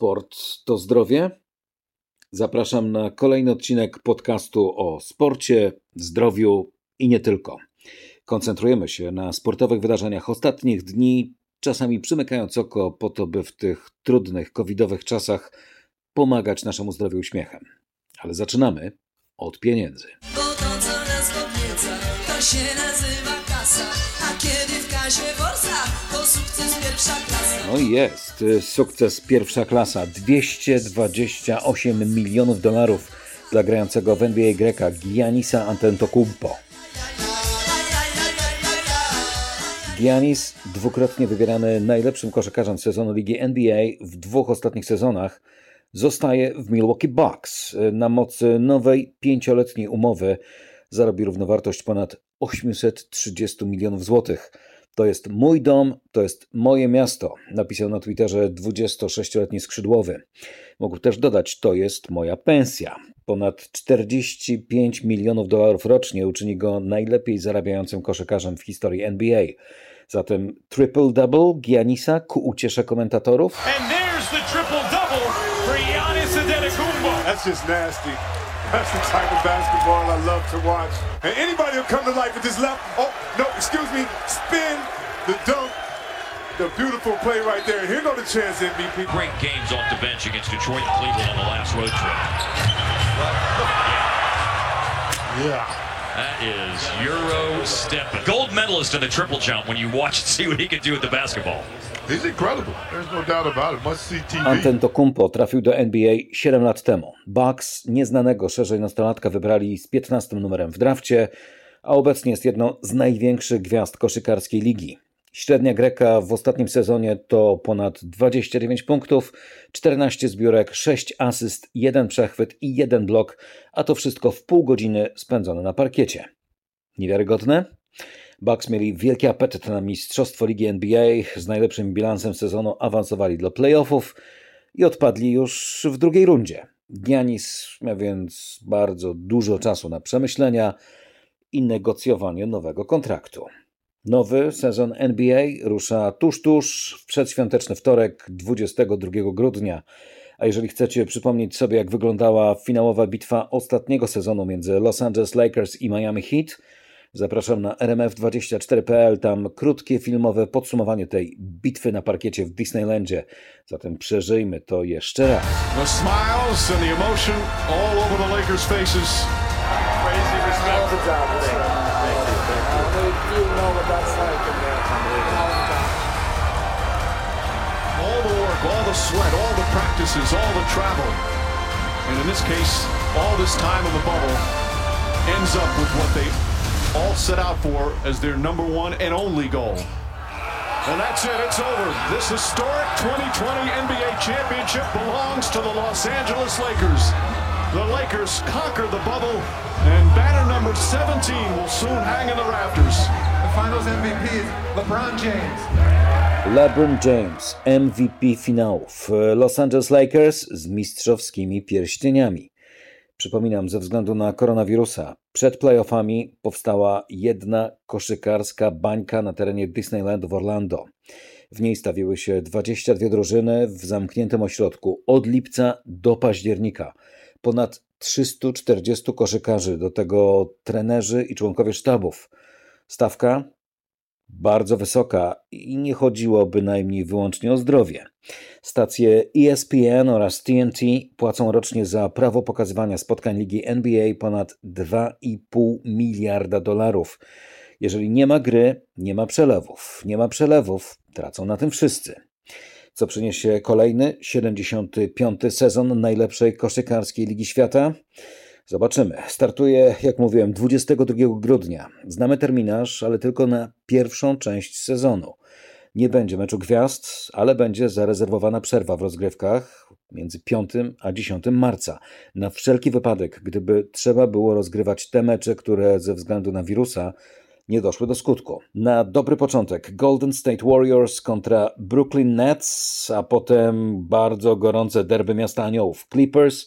Sport to zdrowie. Zapraszam na kolejny odcinek podcastu o sporcie, zdrowiu i nie tylko. Koncentrujemy się na sportowych wydarzeniach ostatnich dni, czasami przymykając oko po to, by w tych trudnych, covidowych czasach pomagać naszemu zdrowiu uśmiechem. Ale zaczynamy od pieniędzy. Bo to, co nas podnieca, to się nazywa kasa, a kiedy No jest, sukces pierwsza klasa, 228 milionów dolarów dla grającego w NBA Greka Giannisa Antetokounmpo. Giannis, dwukrotnie wybierany najlepszym koszykarzem sezonu ligi NBA w dwóch ostatnich sezonach, zostaje w Milwaukee Bucks. Na mocy nowej pięcioletniej umowy zarobi równowartość ponad 830 milionów złotych. To jest mój dom, to jest moje miasto, napisał na Twitterze 26-letni skrzydłowy. Mógł też dodać, to jest moja pensja. Ponad 45 milionów dolarów rocznie uczyni go najlepiej zarabiającym koszykarzem w historii NBA. Zatem triple-double Giannisa ku uciesze komentatorów. And there's the triple-double for Giannis Antetokounmpo. That's just nasty. That's the type of basketball I love to watch. And anybody who come to life with this left. Oh, no, excuse me. Spin the dunk. The beautiful play right there. Here go the chance MVP. Great games off the bench against Detroit and Cleveland on the last road trip. Yeah. That is Euro stepping. Gold medalist in the triple jump when you watch and see what he can do with the basketball. No. Antetokounmpo trafił do NBA 7 lat temu. Bucks nieznanego szerzej nastolatka wybrali z 15 numerem w drafcie, a obecnie jest jedną z największych gwiazd koszykarskiej ligi. Średnia Greka w ostatnim sezonie to ponad 29 punktów, 14 zbiórek, 6 asyst, 1 przechwyt i 1 blok, a to wszystko w pół godziny spędzone na parkiecie. Niewiarygodne? Bucks mieli wielki apetyt na mistrzostwo ligi NBA, z najlepszym bilansem sezonu awansowali do playoffów i odpadli już w drugiej rundzie. Giannis miał więc bardzo dużo czasu na przemyślenia i negocjowanie nowego kontraktu. Nowy sezon NBA rusza tuż, tuż w przedświąteczny wtorek 22 grudnia. A jeżeli chcecie przypomnieć sobie, jak wyglądała finałowa bitwa ostatniego sezonu między Los Angeles Lakers i Miami Heat, zapraszam na rmf24.pl. Tam krótkie filmowe podsumowanie tej bitwy na parkiecie w Disneylandzie. Zatem przeżyjmy to jeszcze raz. The smiles and the emotion all over the Lakers faces. Crazy respect. All the work, all the sweat, all the practices, all the travel. And in this case, all this time in the bubble ends up with what they all set out for as their number one and only goal. And that's it, it's over. This historic 2020 NBA championship belongs to the Los Angeles Lakers. The Lakers conquer the bubble, and banner number 17 will soon hang in the rafters. The finals MVP is LeBron James. LeBron James, MVP finałów. Los Angeles Lakers z mistrzowskimi pierścieniami. Przypominam, ze względu na koronawirusa, przed playoffami powstała jedna koszykarska bańka na terenie Disneylandu w Orlando. W niej stawiły się 22 drużyny w zamkniętym ośrodku od lipca do października ponad 340 koszykarzy, do tego trenerzy i członkowie sztabów. Stawka bardzo wysoka i nie chodziło bynajmniej wyłącznie o zdrowie. Stacje ESPN oraz TNT płacą rocznie za prawo pokazywania spotkań ligi NBA ponad 2,5 miliarda dolarów. Jeżeli nie ma gry, nie ma przelewów. Nie ma przelewów, tracą na tym wszyscy co przyniesie kolejny 75. sezon najlepszej koszykarskiej Ligi Świata. Zobaczymy. Startuje, jak mówiłem, 22 grudnia. Znamy terminarz, ale tylko na pierwszą część sezonu. Nie będzie meczu gwiazd, ale będzie zarezerwowana przerwa w rozgrywkach między 5 a 10 marca. Na wszelki wypadek, gdyby trzeba było rozgrywać te mecze, które ze względu na wirusa nie doszły do skutku. Na dobry początek Golden State Warriors kontra Brooklyn Nets, a potem bardzo gorące derby miasta aniołów Clippers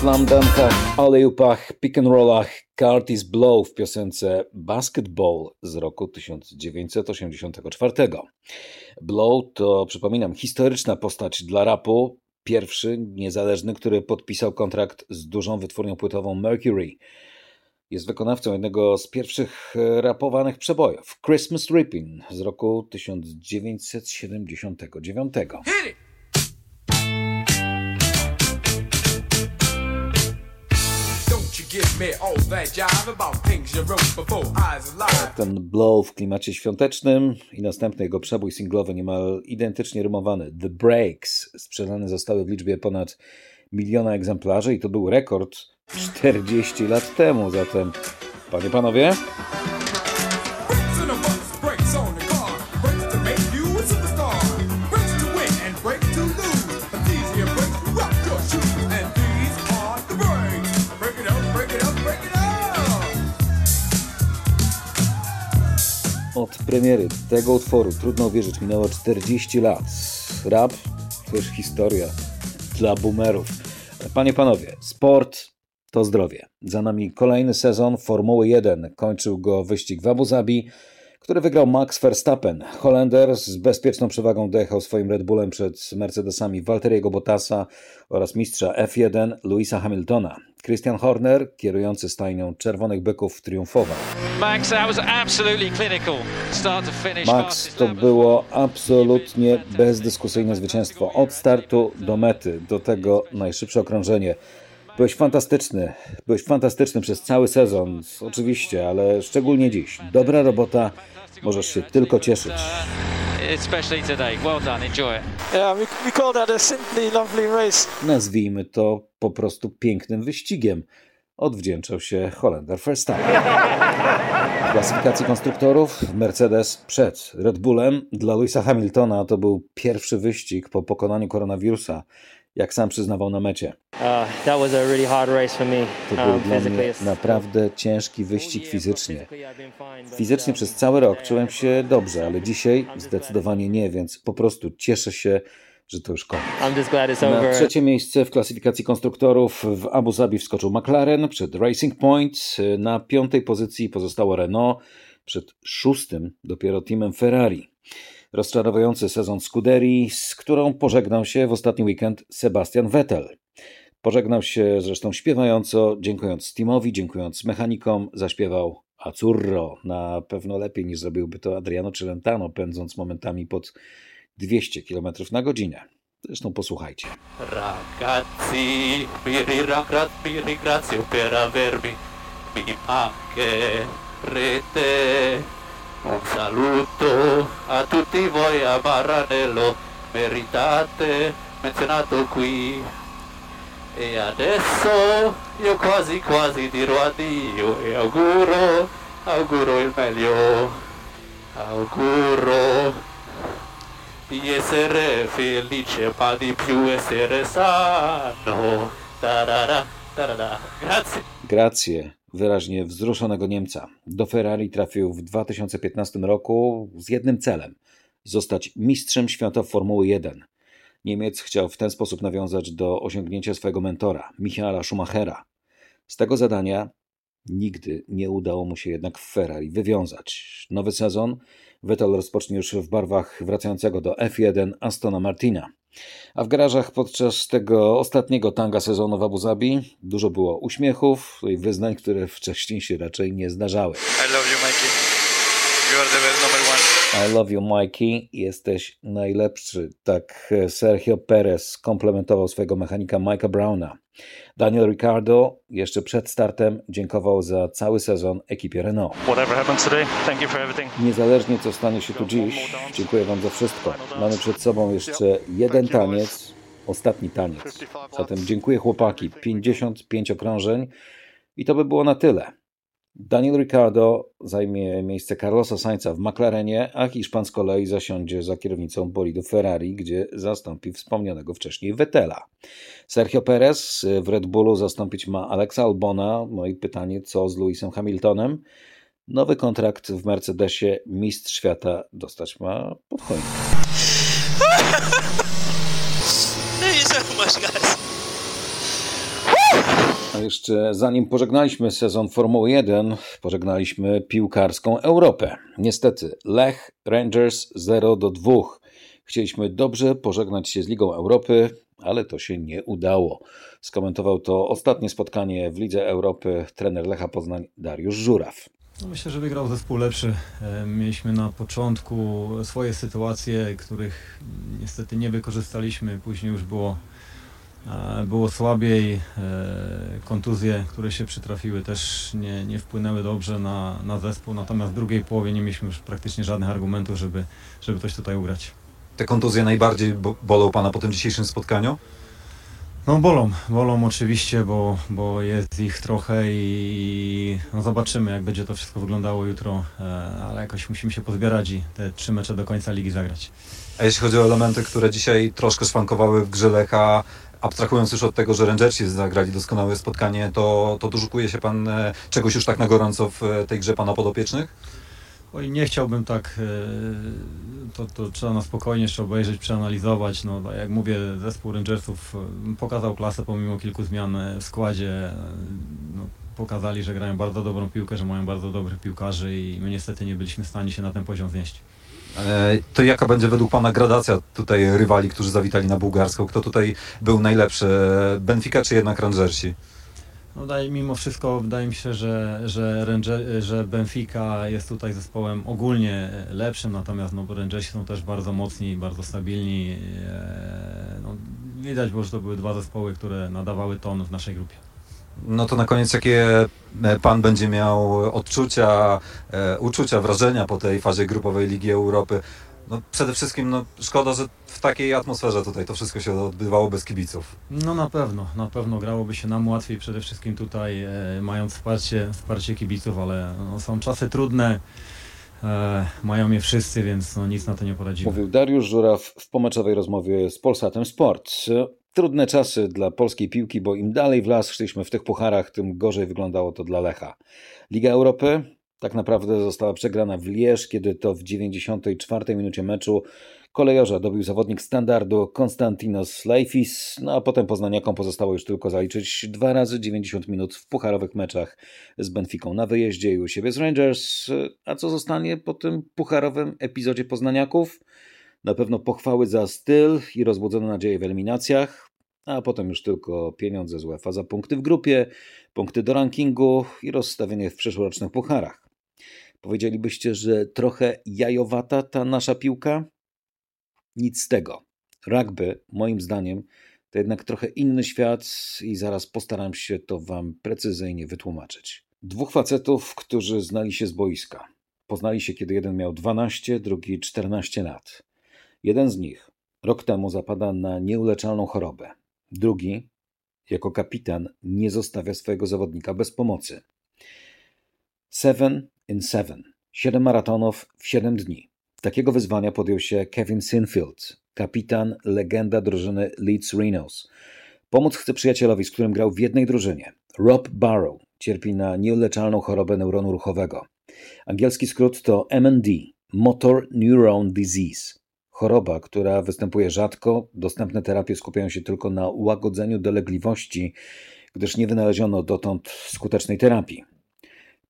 slam dunkach, alley-oopach, pick and rollach Curtis Blow w piosence Basketball z roku 1984. Blow to, przypominam, historyczna postać dla rapu, pierwszy niezależny, który podpisał kontrakt z dużą wytwórnią płytową Mercury. Jest wykonawcą jednego z pierwszych e, rapowanych przebojów, Christmas Ripping z roku 1979. Ten blow w klimacie świątecznym i następny jego przebój singlowy niemal identycznie rymowany The Breaks. Sprzedane zostały w liczbie ponad miliona egzemplarzy i to był rekord 40 lat temu, zatem panie panowie, premiery tego utworu, trudno uwierzyć, minęło 40 lat. Rap to już historia dla boomerów. Panie panowie, sport to zdrowie. Za nami kolejny sezon Formuły 1. Kończył go wyścig w Abu Zabi, który wygrał Max Verstappen. Holender z bezpieczną przewagą dojechał swoim Red Bullem przed Mercedesami Valtteriego Bottasa oraz mistrza F1 Louisa Hamiltona. Christian Horner, kierujący stajnią Czerwonych Byków, triumfował. Max. Max, to było absolutnie bezdyskusyjne zwycięstwo. Od startu do mety, do tego najszybsze okrążenie. Byłeś fantastyczny, byłeś fantastyczny przez cały sezon, oczywiście, ale szczególnie dziś. Dobra robota, możesz się tylko cieszyć. Nazwijmy to po prostu pięknym wyścigiem. Odwdzięczał się Holender Verstappen. W klasyfikacji konstruktorów Mercedes przed Red Bullem. Dla Louisa Hamiltona to był pierwszy wyścig po pokonaniu koronawirusa, jak sam przyznawał na mecie. Uh. To był Um, dla physically, mnie naprawdę ciężki wyścig fizycznie. But, Fizycznie um, przez cały rok czułem się dobrze, ale dzisiaj zdecydowanie nie, więc po prostu cieszę się, że to już koniec. Na trzecie miejsce w klasyfikacji konstruktorów w Abu Zabi wskoczył McLaren przed Racing Point. Na piątej pozycji pozostało Renault, przed szóstym dopiero teamem Ferrari. Rozczarowujący sezon Scuderii, z którą pożegnał się w ostatni weekend Sebastian Vettel. Pożegnał się zresztą śpiewająco, dziękując teamowi, dziękując mechanikom, zaśpiewał Azzurro. Na pewno lepiej niż zrobiłby to Adriano Celentano, pędząc momentami pod 200 km na godzinę. Zresztą posłuchajcie. Ragazzi, vi ringrazio per avermi mi mancherete. Un saluto a tutti voi a Maranello, meritate menzionato qui. E adesso io quasi quasi dirò addio e auguro, auguro il meglio. Auguro di essere felice ma di più essere sano. Tarara, tarara. Grazie. Grację wyraźnie wzruszonego Niemca. Do Ferrari trafił w 2015 roku z jednym celem zostać mistrzem świata Formuły 1. Niemiec chciał w ten sposób nawiązać do osiągnięcia swojego mentora, Michaela Schumachera. Z tego zadania nigdy nie udało mu się jednak w Ferrari wywiązać. Nowy sezon Vettel rozpocznie już w barwach wracającego do F1 Astona Martina. A w garażach podczas tego ostatniego tanga sezonu w Abu Zabi dużo było uśmiechów i wyznań, które wcześniej się raczej nie zdarzały. I love you, Mikey. You are the best number one. I love you, Mikey. Jesteś najlepszy. Tak Sergio Perez komplementował swojego mechanika Mike'a Browna. Daniel Ricciardo jeszcze przed startem dziękował za cały sezon ekipie Renault. Whatever happens today, thank you for everything. Niezależnie co stanie się tu dziś, dziękuję Wam za wszystko. Mamy przed sobą jeszcze jeden taniec, ostatni taniec. Zatem dziękuję chłopaki. 55 okrążeń i to by było na tyle. Daniel Ricciardo zajmie miejsce Carlosa Sainza w McLarenie, a Hiszpan z kolei zasiądzie za kierownicą bolidu Ferrari, gdzie zastąpi wspomnianego wcześniej Vettela. Sergio Perez w Red Bullu zastąpić ma Alexa Albona. No i pytanie, co z Lewisem Hamiltonem? Nowy kontrakt w Mercedesie mistrz świata dostać ma pod choinkę. Thank you so much, guys. A jeszcze zanim pożegnaliśmy sezon Formuły 1, pożegnaliśmy piłkarską Europę. Niestety, Lech Rangers 0 do 2. Chcieliśmy dobrze pożegnać się z Ligą Europy, ale to się nie udało. Skomentował to ostatnie spotkanie w Lidze Europy trener Lecha Poznań Dariusz Żuraw. No myślę, że wygrał zespół lepszy. E, Mieliśmy na początku swoje sytuacje, których niestety nie wykorzystaliśmy. Później już było, było słabiej. E, Kontuzje, które się przytrafiły też nie, nie wpłynęły dobrze na, na zespół. Natomiast w drugiej połowie nie mieliśmy już praktycznie żadnych argumentów, żeby, żeby coś tutaj ugrać. Te kontuzje najbardziej bo- bolą Pana po tym dzisiejszym spotkaniu? No bolą, bolą oczywiście, bo, bo jest ich trochę i no zobaczymy jak będzie to wszystko wyglądało jutro, e, ale jakoś musimy się pozbierać i te trzy mecze do końca ligi zagrać. A jeśli chodzi o elementy, które dzisiaj troszkę szwankowały w grze Lecha, abstrahując już od tego, że Rangersi zagrali doskonałe spotkanie, to, to doszukuje się Pan e, czegoś już tak na gorąco w e, tej grze Pana podopiecznych? Oj, nie chciałbym tak, e, to, to trzeba na spokojnie jeszcze obejrzeć, przeanalizować. No, tak jak mówię, zespół Rangersów pokazał klasę pomimo kilku zmian w składzie. No, pokazali, że grają bardzo dobrą piłkę, że mają bardzo dobrych piłkarzy i my niestety nie byliśmy w stanie się na ten poziom wznieść. E, To jaka będzie według Pana gradacja tutaj rywali, którzy zawitali na bułgarską? Kto tutaj był najlepszy? Benfica czy jednak Rangersi? No, wydaje, mimo wszystko wydaje mi się, że, że, Ranger, że Benfica jest tutaj zespołem ogólnie lepszym, natomiast no, Rangersi są też bardzo mocni, bardzo stabilni. E, No, widać było, że to były dwa zespoły, które nadawały ton w naszej grupie. No to na koniec jakie e, Pan będzie miał odczucia, e, uczucia, wrażenia po tej fazie grupowej Ligi Europy? No przede wszystkim no, szkoda, że w takiej atmosferze tutaj to wszystko się odbywało bez kibiców. No na pewno, na pewno grałoby się nam łatwiej, przede wszystkim tutaj e, mając wsparcie, wsparcie kibiców, ale no, są czasy trudne, e, mają je wszyscy, więc no, nic na to nie poradzimy. Mówił Dariusz Żuraw w pomeczowej rozmowie z Polsatem Sport. Trudne czasy dla polskiej piłki, bo im dalej w las szliśmy w tych pucharach, tym gorzej wyglądało to dla Lecha. Liga Europy tak naprawdę została przegrana w Lierz, kiedy to w 94 minucie meczu kolejorza dobił zawodnik standardu Konstantinos Leifis, no a potem poznaniakom pozostało już tylko zaliczyć dwa razy 90 minut w pucharowych meczach z Benficą na wyjeździe i u siebie z Rangers. A co zostanie po tym pucharowym epizodzie poznaniaków? Na pewno pochwały za styl i rozbudzone nadzieje w eliminacjach, a potem już tylko pieniądze z UEFA za punkty w grupie, punkty do rankingu i rozstawienie w przyszłorocznych pucharach. Powiedzielibyście, że trochę jajowata ta nasza piłka? Nic z tego. Rugby, moim zdaniem, to jednak trochę inny świat i zaraz postaram się to Wam precyzyjnie wytłumaczyć. Dwóch facetów, którzy znali się z boiska. Poznali się, kiedy jeden miał 12, drugi 14 lat. Jeden z nich rok temu zapada na nieuleczalną chorobę. Drugi, jako kapitan, nie zostawia swojego zawodnika bez pomocy. Seven in seven. Siedem maratonów w siedem dni. Takiego wyzwania podjął się Kevin Sinfield, kapitan, legenda drużyny Leeds Rhinos. Pomóc chce przyjacielowi, z którym grał w jednej drużynie. Rob Barrow cierpi na nieuleczalną chorobę neuronu ruchowego. Angielski skrót to MND, Motor Neuron Disease. Choroba, która występuje rzadko, dostępne terapie skupiają się tylko na łagodzeniu dolegliwości, gdyż nie wynaleziono dotąd skutecznej terapii.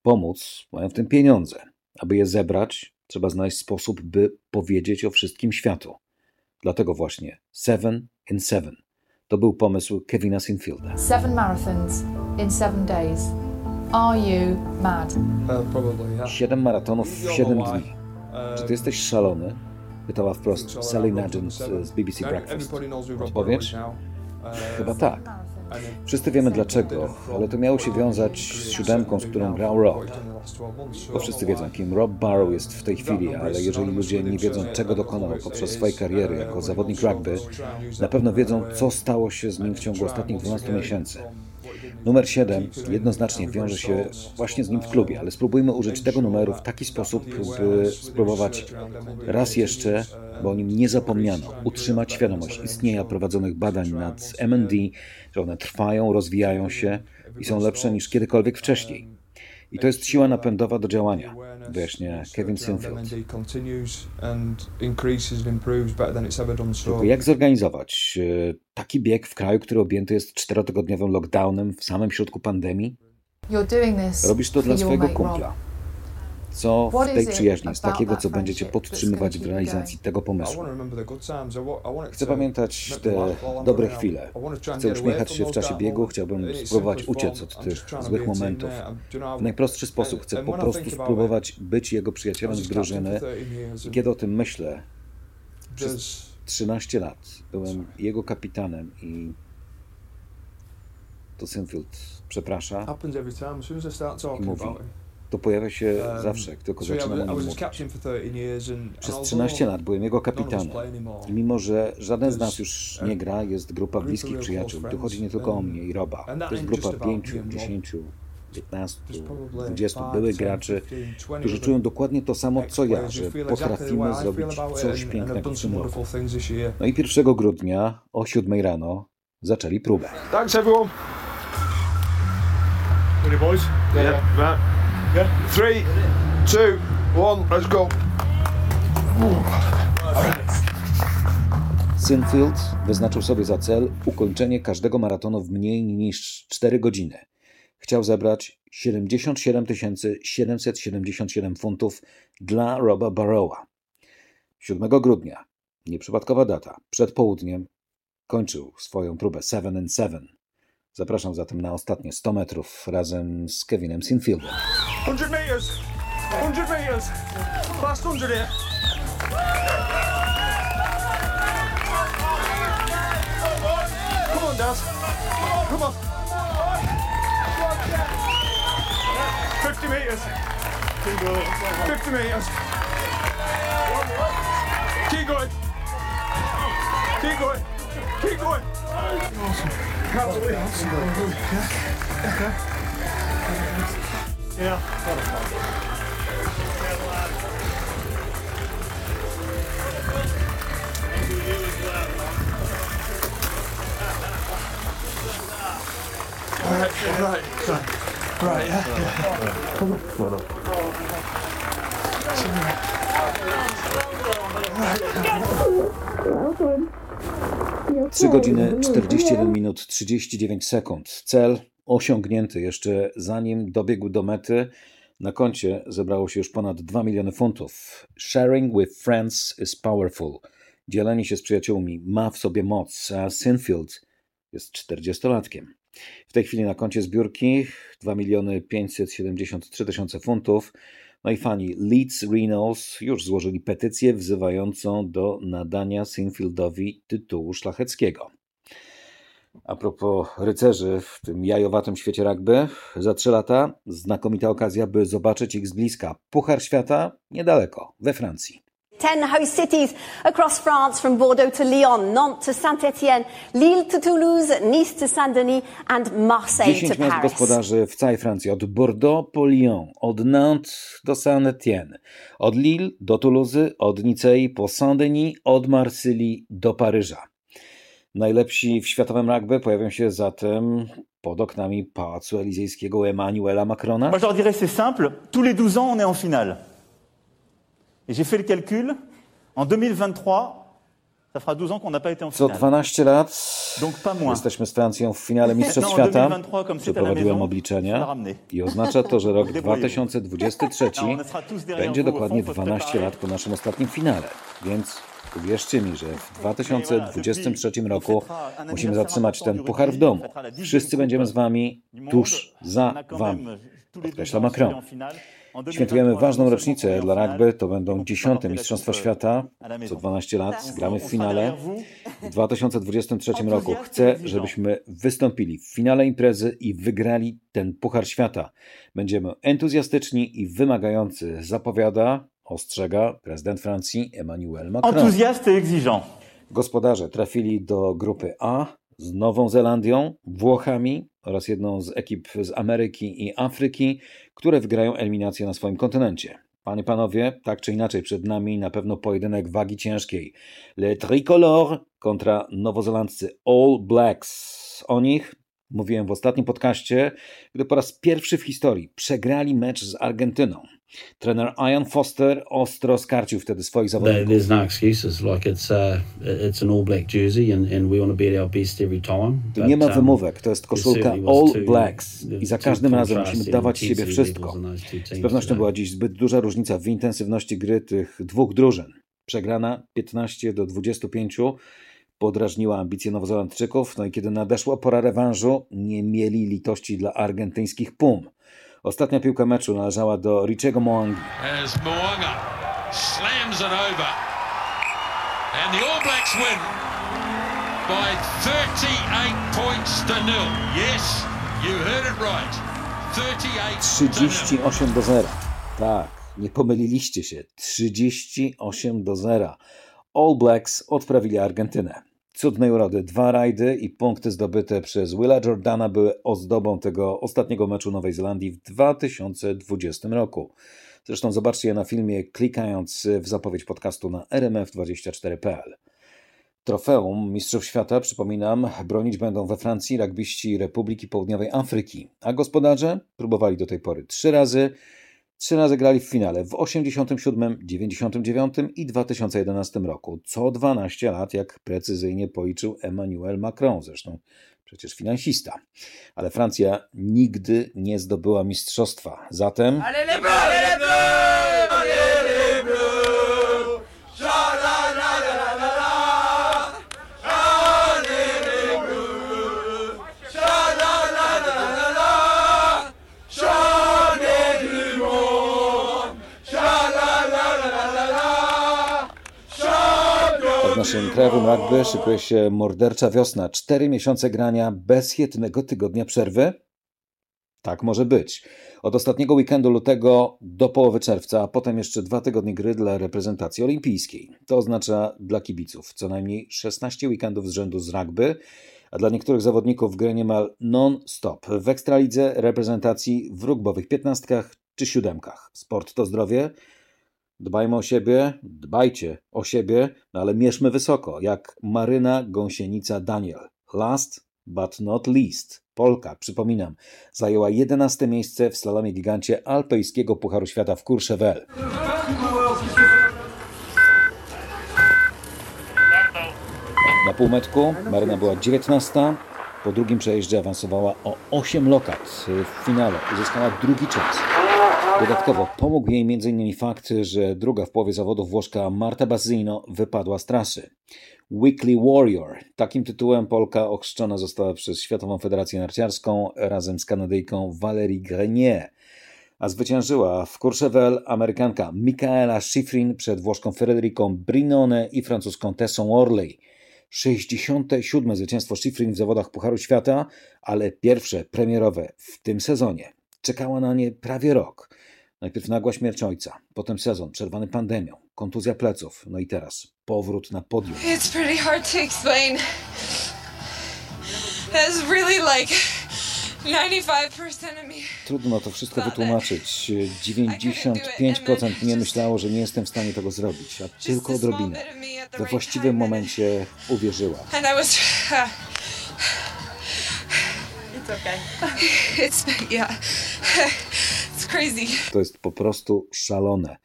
Pomóc mają w tym pieniądze. Aby je zebrać, trzeba znaleźć sposób, by powiedzieć o wszystkim światu. Dlatego właśnie Seven in Seven to był pomysł Kevina Sinfielda. Seven marathons in seven days. Are you mad? Siedem maratonów w siedem dni. Czy ty jesteś szalony? Pytała wprost Sally Nugent z BBC Breakfast. Odpowiedź? Chyba tak. Wszyscy wiemy dlaczego, ale to miało się wiązać z siódemką, z którą grał Rob. Bo wszyscy wiedzą, kim Rob Barrow jest w tej chwili, ale jeżeli ludzie nie wiedzą, czego dokonał poprzez swojej kariery jako zawodnik rugby, na pewno wiedzą, co stało się z nim w ciągu ostatnich 12 miesięcy. Numer 7 jednoznacznie wiąże się właśnie z nim w klubie, ale spróbujmy użyć tego numeru w taki sposób, by spróbować raz jeszcze, bo o nim nie zapomniano, utrzymać świadomość istnienia prowadzonych badań nad MND, że one trwają, rozwijają się i są lepsze niż kiedykolwiek wcześniej. I to jest siła napędowa do działania, wyjaśnia Kevin Sinfield. Tylko jak zorganizować e, taki bieg w kraju, który objęty jest czterotygodniowym lockdownem w samym środku pandemii? Robisz to dla swojego kumpla. Co w tej przyjaźni jest takiego, co będziecie podtrzymywać w realizacji tego pomysłu? Chcę pamiętać te dobre chwile. Chcę uśmiechać się w czasie biegu, chciałbym spróbować uciec od tych złych momentów. W najprostszy sposób chcę po prostu spróbować być jego przyjacielem z drużyny. I kiedy o tym myślę, przez 13 lat byłem jego kapitanem i to Sinfield przeprasza i mówi, to pojawia się zawsze, jak tylko zaczynam o nim mówić. Przez 13 lat byłem jego kapitanem i mimo, że żaden z nas już nie gra, jest grupa bliskich przyjaciół. Tu chodzi nie tylko o mnie i Roba. To jest grupa 5, 10, 15, 20 byłych graczy, którzy czują dokładnie to samo co ja, że potrafimy zrobić coś pięknego w tym roku. No i 1 grudnia o 7 rano zaczęli próbę. Thanks everyone. Ready boys? Yeah. yeah. Three, two, one, let's go. Sinfield wyznaczył sobie za cel ukończenie każdego maratonu w mniej niż 4 godziny. Chciał zebrać 77 777 funtów dla Roba Barrowa. 7 grudnia, nieprzypadkowa data, przed południem, kończył swoją próbę 7 and 7. Zapraszam zatem na ostatnie 100 metrów razem z Kevinem Sinfieldem. 100 meters. 100 meters. Last 100 here. Come on, Dad. Come on. 50 meters. 50 meters. Keep going. Keep going. Keep going. Awesome. Can't believe it. Yeah. Right, right, right, right, yeah. yeah. Come on. Come on. Trzy godziny 41 minut 39 sekund. Cel osiągnięty jeszcze zanim dobiegł do mety. Na koncie zebrało się już ponad 2 miliony funtów. Sharing with friends is powerful. Dzielenie się z przyjaciółmi ma w sobie moc, a Sinfield jest 40-latkiem. W tej chwili na koncie zbiórki 2 miliony 573 tysiące funtów. No i fani Leeds Reynolds już złożyli petycję wzywającą do nadania Sinfieldowi tytułu szlacheckiego. A propos rycerzy w tym jajowatym świecie rugby, za trzy lata znakomita okazja, by zobaczyć ich z bliska. Puchar Świata niedaleko, we Francji. Ten host cities across France from Bordeaux to Lyon, Nantes to Saint-Étienne, Lille to Toulouse, Nice to Saint-Denis and Marseille 10 to miast Paris. gospodarzy w całej Francji, od Bordeaux po Lyon, od Nantes do Saint-Étienne, od Lille do Toulouse, od Nicei po Saint-Denis, od Marsylii do Paryża. Najlepsi w światowym rugby pojawią się zatem pod oknami Pałacu Elizejskiego Emmanuela Macrona. Moi, je leur dirais, c'est simple. Tous les 12 ans, on est en finale. Et j'ai fait le calcul. En 2023, ça fera 12 ans qu'on n'a pas été en Co finale. 12 lat Donc pas moins. jesteśmy z Francją w finale Mistrzostw No, Świata. 2023, comme c'est à la Przeprowadziłem obliczenia i oznacza to, że rok Débrouillez-vous. 2023 Alors, on sera tous derrière będzie dokładnie fond, faut 12 préparer. lat po naszym ostatnim finale. Więc uwierzcie mi, że w 2023 roku musimy zatrzymać ten puchar w domu. Wszyscy będziemy z wami, tuż za wami. Podkreśla Macron. Świętujemy ważną rocznicę dla rugby, to będą dziesiąte Mistrzostwa Świata, co 12 lat, gramy w finale. W 2023 roku chcę, żebyśmy wystąpili w finale imprezy i wygrali ten Puchar Świata. Będziemy entuzjastyczni i wymagający, zapowiada, ostrzega prezydent Francji Emmanuel Macron. Enthousiaste et exigeant. Gospodarze trafili do grupy A z Nową Zelandią, Włochami oraz jedną z ekip z Ameryki i Afryki, które wygrają eliminację na swoim kontynencie. Panie, panowie, tak czy inaczej przed nami na pewno pojedynek wagi ciężkiej. Le Tricolore kontra nowozelandzcy All Blacks. O nich mówiłem w ostatnim podcaście, gdy po raz pierwszy w historii przegrali mecz z Argentyną. Trener Ian Foster ostro skarcił wtedy swoich zawodników. There's no excuses. Like it's uh, it's an all black jersey, and, and we want to beat our best every time. Tu nie ma But, um, wymówek, to jest koszulka All Blacks i za każdym razem musimy dawać siebie wszystko. Z pewnością była dziś zbyt duża różnica w intensywności gry tych dwóch drużyn. Przegrana 15 do 25 podrażniła ambicje Nowozelandczyków, no i kiedy nadeszła pora rewanżu, nie mieli litości dla argentyńskich Pum. Ostatnia piłka meczu należała do Richiego Moangi. as Moanga slams it over. And the All Blacks win by 38 points to nil. Yes, you heard it right. 38 to nil. 38 do 0. Tak, nie pomyliliście się. 38 do 0. All Blacks odprawili Argentynę. Cudnej urody, dwa rajdy i punkty zdobyte przez Willa Jordana były ozdobą tego ostatniego meczu Nowej Zelandii w 2020 roku. Zresztą zobaczcie je na filmie, klikając w zapowiedź podcastu na rmf24.pl. Trofeum Mistrzów Świata, przypominam, bronić będą we Francji rugbyści Republiki Południowej Afryki, a gospodarze próbowali do tej pory trzy razy. Trzy razy grali w finale w 87, 99 i 2011 roku. Co 12 lat, jak precyzyjnie policzył Emmanuel Macron, zresztą przecież finansista. Ale Francja nigdy nie zdobyła mistrzostwa. Zatem bleus Allez rugby szykuje się mordercza wiosna. Cztery miesiące grania bez jednego tygodnia przerwy? Tak może być. Od ostatniego weekendu lutego do połowy czerwca, a potem jeszcze dwa tygodnie gry dla reprezentacji olimpijskiej. To oznacza dla kibiców co najmniej 16 weekendów z rzędu z rugby, a dla niektórych zawodników grę niemal non-stop w ekstralidze, reprezentacji, w rugbowych piętnastkach czy siódemkach. Sport to zdrowie. Dbajmy o siebie, dbajcie o siebie, no ale mierzmy wysoko, jak Maryna Gąsienica Daniel. Last but not least. Polka, przypominam, zajęła 11 miejsce w slalomie gigancie alpejskiego Pucharu Świata w Courchevel. Na półmetku Maryna była 19. Po drugim przejeździe awansowała o 8 lokat w finale. Uzyskała drugi czas. Dodatkowo pomógł jej m.in. fakt, że druga w połowie zawodów Włoszka Marta Bazzino wypadła z trasy. Weekly Warrior. Takim tytułem Polka ochrzczona została przez Światową Federację Narciarską razem z Kanadyjką Valérie Grenier. A zwyciężyła w Courchevel Amerykanka Michaela Schifrin przed Włoszką Frederiką Brinone i francuską Tessą Orley. 67. zwycięstwo Schifrin w zawodach Pucharu Świata, ale pierwsze premierowe w tym sezonie. Czekała na nie prawie rok. Najpierw nagła śmierć ojca, potem sezon przerwany pandemią, kontuzja pleców, no i teraz powrót na podium. It's pretty hard to explain. That's really like 95% of me. Trudno to wszystko wytłumaczyć. 95% nie myślało, że nie jestem w stanie tego zrobić, a tylko odrobinę. We właściwym momencie uwierzyła. And I was. Uh, It's okay. it's, yeah. To jest po prostu szalone.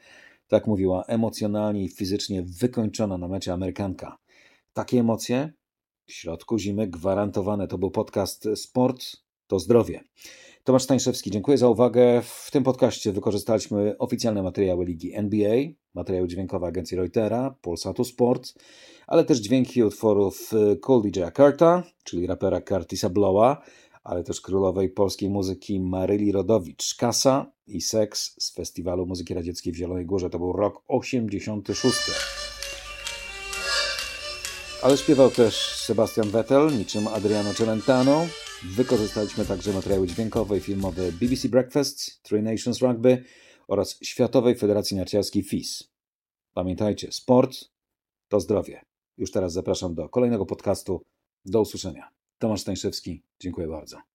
Tak mówiła emocjonalnie i fizycznie wykończona na mecie Amerykanka. Takie emocje w środku zimy gwarantowane. To był podcast Sport to zdrowie. Tomasz Stańszewski, dziękuję za uwagę. W tym podcaście wykorzystaliśmy oficjalne materiały ligi NBA, materiały dźwiękowe agencji Reutera, Polsatu Sport, ale też dźwięki utworów Cool DJ Carta, czyli rapera Curtisa Blowa, ale też królowej polskiej muzyki Maryli Rodowicz. Kasa i seks z Festiwalu Muzyki Radzieckiej w Zielonej Górze. To był rok 86. Ale śpiewał też Sebastian Vettel, niczym Adriano Celentano. Wykorzystaliśmy także materiały dźwiękowe i filmowe BBC Breakfast, Three Nations Rugby oraz Światowej Federacji Narciarskiej FIS. Pamiętajcie, sport to zdrowie. Już teraz zapraszam do kolejnego podcastu. Do usłyszenia. Tomasz Stańszewski, dziękuję bardzo.